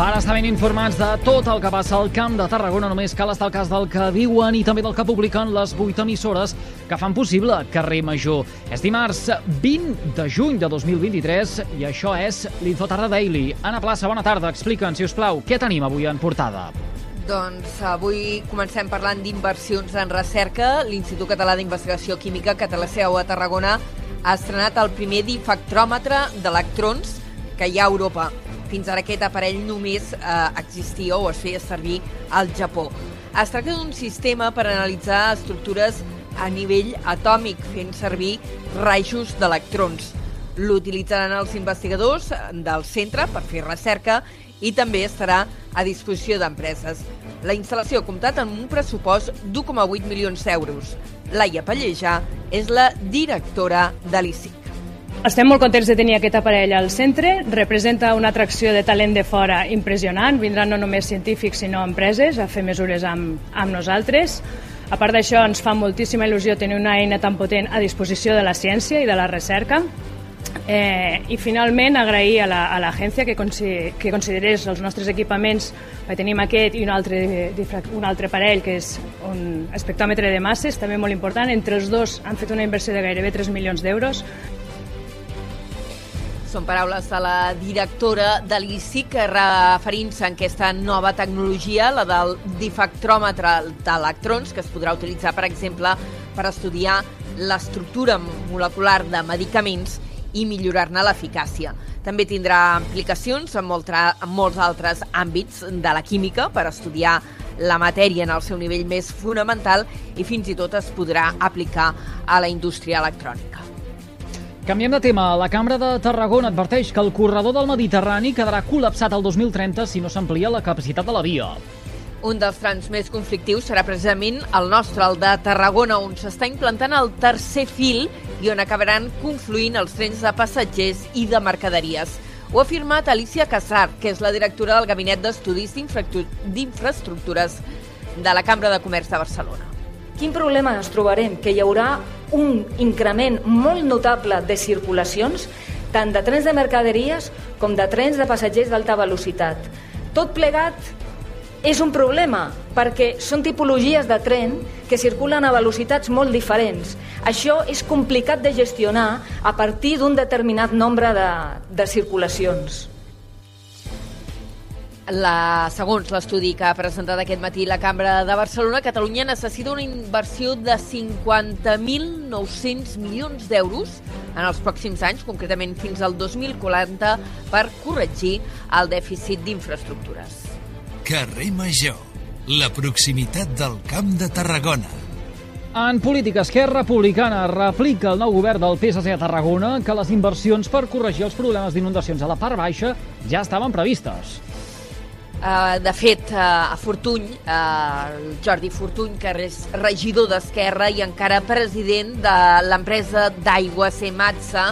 Per estar ben informats de tot el que passa al Camp de Tarragona, només cal estar al cas del que diuen i també del que publiquen les vuit emissores que fan possible Carrer Major. És dimarts 20 de juny de 2023 i això és l'Infotarda Daily. Anna Plaça, bona tarda. Explica'ns, si us plau, què tenim avui en portada? Doncs avui comencem parlant d'inversions en recerca. L'Institut Català d'Investigació Química, que té la seu a Tarragona, ha estrenat el primer difactròmetre d'electrons que hi ha a Europa. Fins ara aquest aparell només eh, existia o es feia servir al Japó. Es tracta d'un sistema per analitzar estructures a nivell atòmic, fent servir rajos d'electrons. L'utilitzaran els investigadors del centre per fer recerca i també estarà a disposició d'empreses. La instal·lació ha comptat amb un pressupost d'1,8 milions d'euros. Laia Pallejà és la directora de l'ICIC. Estem molt contents de tenir aquest aparell al centre. Representa una atracció de talent de fora impressionant. Vindran no només científics, sinó empreses a fer mesures amb, amb nosaltres. A part d'això, ens fa moltíssima il·lusió tenir una eina tan potent a disposició de la ciència i de la recerca. Eh, I finalment agrair a l'agència la, que, consi que considerés els nostres equipaments, que tenim aquest i un altre, un altre parell que és un espectròmetre de masses, també molt important. Entre els dos han fet una inversió de gairebé 3 milions d'euros són paraules de la directora de l'ICIC referint-se a aquesta nova tecnologia, la del difactròmetre d'electrons, que es podrà utilitzar, per exemple, per estudiar l'estructura molecular de medicaments i millorar-ne l'eficàcia. També tindrà aplicacions en, molt en molts altres àmbits de la química per estudiar la matèria en el seu nivell més fonamental i fins i tot es podrà aplicar a la indústria electrònica. Canviem de tema. La Cambra de Tarragona adverteix que el corredor del Mediterrani quedarà col·lapsat el 2030 si no s'amplia la capacitat de la via. Un dels trams més conflictius serà precisament el nostre, el de Tarragona, on s'està implantant el tercer fil i on acabaran confluint els trens de passatgers i de mercaderies. Ho ha afirmat Alicia Casar, que és la directora del Gabinet d'Estudis d'Infraestructures de la Cambra de Comerç de Barcelona. Quin problema ens trobarem? Que hi haurà un increment molt notable de circulacions, tant de trens de mercaderies com de trens de passatgers d'alta velocitat. Tot plegat és un problema, perquè són tipologies de tren que circulen a velocitats molt diferents. Això és complicat de gestionar a partir d'un determinat nombre de, de circulacions. La, segons l'estudi que ha presentat aquest matí la Cambra de Barcelona, Catalunya necessita una inversió de 50.900 milions d'euros en els pròxims anys, concretament fins al 2040, per corregir el dèficit d'infraestructures. Carrer Major, la proximitat del Camp de Tarragona. En política, Esquerra Republicana replica el nou govern del PSC a Tarragona que les inversions per corregir els problemes d'inundacions a la part baixa ja estaven previstes. Uh, de fet, uh, a Fortuny, uh, el Jordi Fortuny, que és regidor d'Esquerra i encara president de l'empresa d'aigua Sematsa,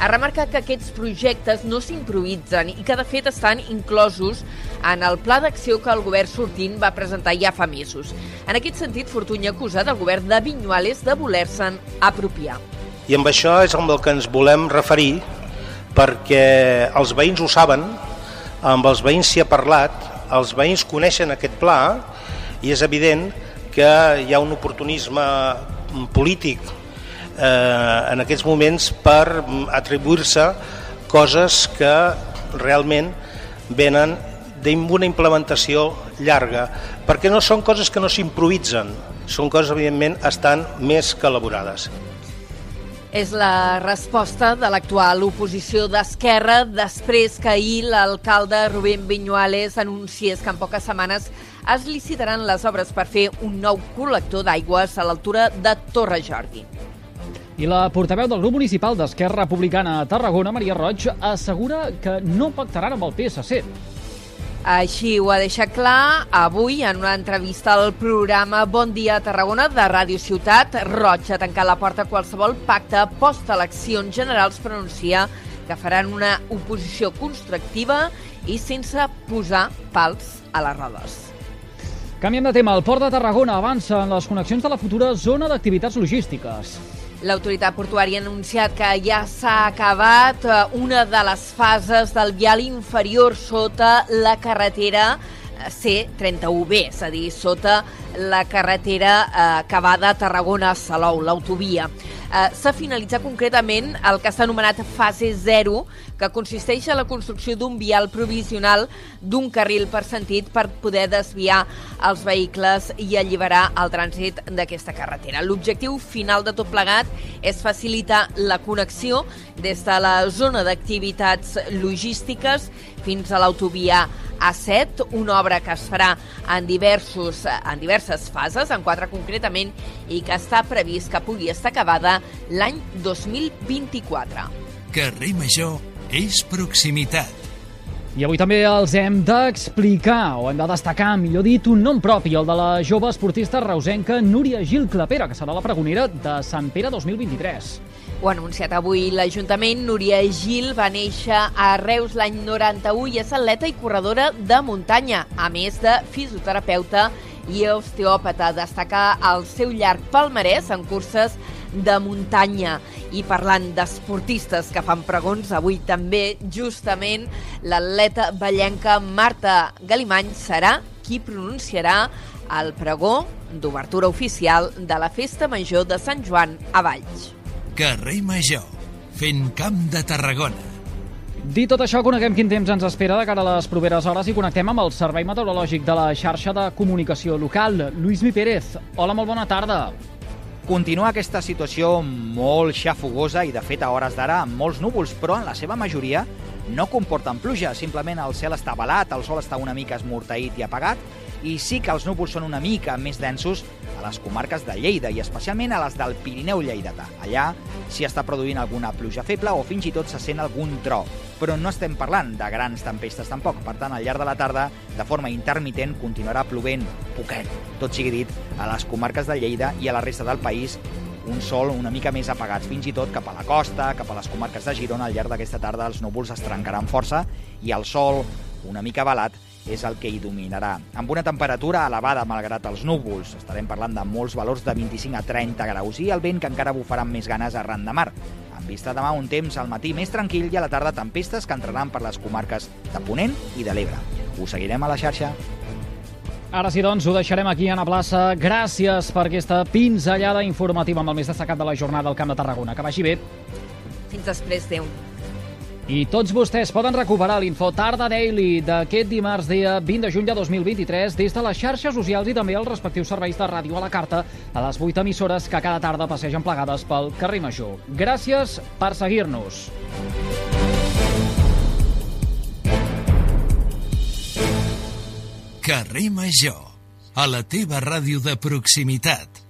ha remarcat que aquests projectes no s'improvisen i que, de fet, estan inclosos en el pla d'acció que el govern sortint va presentar ja fa mesos. En aquest sentit, Fortuny ha acusat el govern de Vinyuales de voler-se'n apropiar. I amb això és amb el que ens volem referir, perquè els veïns ho saben, amb els veïns s'hi ha parlat, els veïns coneixen aquest pla i és evident que hi ha un oportunisme polític eh, en aquests moments per atribuir-se coses que realment venen d'una implementació llarga, perquè no són coses que no s'improvisen, són coses, evidentment, estan més que elaborades. És la resposta de l'actual oposició d'Esquerra després que ahir l'alcalde Rubén Viñuales anunciés que en poques setmanes es licitaran les obres per fer un nou col·lector d'aigües a l'altura de Torre Jordi. I la portaveu del grup municipal d'Esquerra Republicana a Tarragona, Maria Roig, assegura que no pactaran amb el PSC. Així ho ha deixat clar avui en una entrevista al programa Bon dia Tarragona de Ràdio Ciutat. Roig ha tancat la porta a qualsevol pacte post-eleccions generals per anunciar que faran una oposició constructiva i sense posar pals a les rodes. Canviem de tema. El Port de Tarragona avança en les connexions de la futura zona d'activitats logístiques. L'autoritat portuària ha anunciat que ja s'ha acabat eh, una de les fases del vial inferior sota la carretera C31B, és a dir, sota la carretera eh, que va de Tarragona a Salou, l'autovia. Eh, S'ha finalitzat concretament el que s'ha anomenat fase 0, que consisteix en la construcció d'un vial provisional d'un carril per sentit per poder desviar els vehicles i alliberar el trànsit d'aquesta carretera. L'objectiu final de tot plegat és facilitar la connexió des de la zona d'activitats logístiques fins a l'autovia A7, una obra que es farà en, diversos, en diverses fases, en quatre concretament, i que està previst que pugui estar acabada l'any 2024. Carrer Major és proximitat. I avui també els hem d'explicar, o hem de destacar, millor dit, un nom propi, el de la jove esportista reusenca Núria Gil Clapera, que serà la pregonera de Sant Pere 2023. Ho ha anunciat avui l'Ajuntament. Núria Gil va néixer a Reus l'any 91 i és atleta i corredora de muntanya, a més de fisioterapeuta i osteòpata. Destacar el seu llarg palmarès en curses de muntanya. I parlant d'esportistes que fan pregons, avui també, justament, l'atleta ballenca Marta Galimany serà qui pronunciarà el pregó d'obertura oficial de la Festa Major de Sant Joan a Valls. Carrer Major, fent camp de Tarragona. Dit tot això, coneguem quin temps ens espera de cara a les properes hores i connectem amb el Servei Meteorològic de la xarxa de comunicació local. Lluís Mi Pérez, hola, molt bona tarda. Continua aquesta situació molt xafogosa i, de fet, a hores d'ara amb molts núvols, però en la seva majoria no comporten pluja, simplement el cel està balat, el sol està una mica esmorteït i apagat, i sí que els núvols són una mica més densos les comarques de Lleida i especialment a les del Pirineu lleidatà. Allà s'hi està produint alguna pluja feble o fins i tot se sent algun tro, però no estem parlant de grans tempestes tampoc. Per tant, al llarg de la tarda, de forma intermitent, continuarà plovent poquet, tot sigui dit, a les comarques de Lleida i a la resta del país un sol una mica més apagat, fins i tot cap a la costa, cap a les comarques de Girona, al llarg d'aquesta tarda els núvols es trencaran força i el sol, una mica balat, és el que hi dominarà. Amb una temperatura elevada malgrat els núvols, estarem parlant de molts valors de 25 a 30 graus i el vent que encara bufarà amb més ganes arran de mar. En vista demà un temps al matí més tranquil i a la tarda tempestes que entraran per les comarques de Ponent i de l'Ebre. Ho seguirem a la xarxa. Ara sí, doncs, ho deixarem aquí a la plaça. Gràcies per aquesta pinzellada informativa amb el més destacat de la jornada al Camp de Tarragona. Que vagi bé. Fins després, Déu. I tots vostès poden recuperar l'info Tarda Daily d'aquest dimarts dia 20 de juny de 2023 des de les xarxes socials i també els respectius serveis de ràdio a la carta a les 8 emissores que cada tarda passegen plegades pel carrer Major. Gràcies per seguir-nos. Carrer Major, a la teva ràdio de proximitat.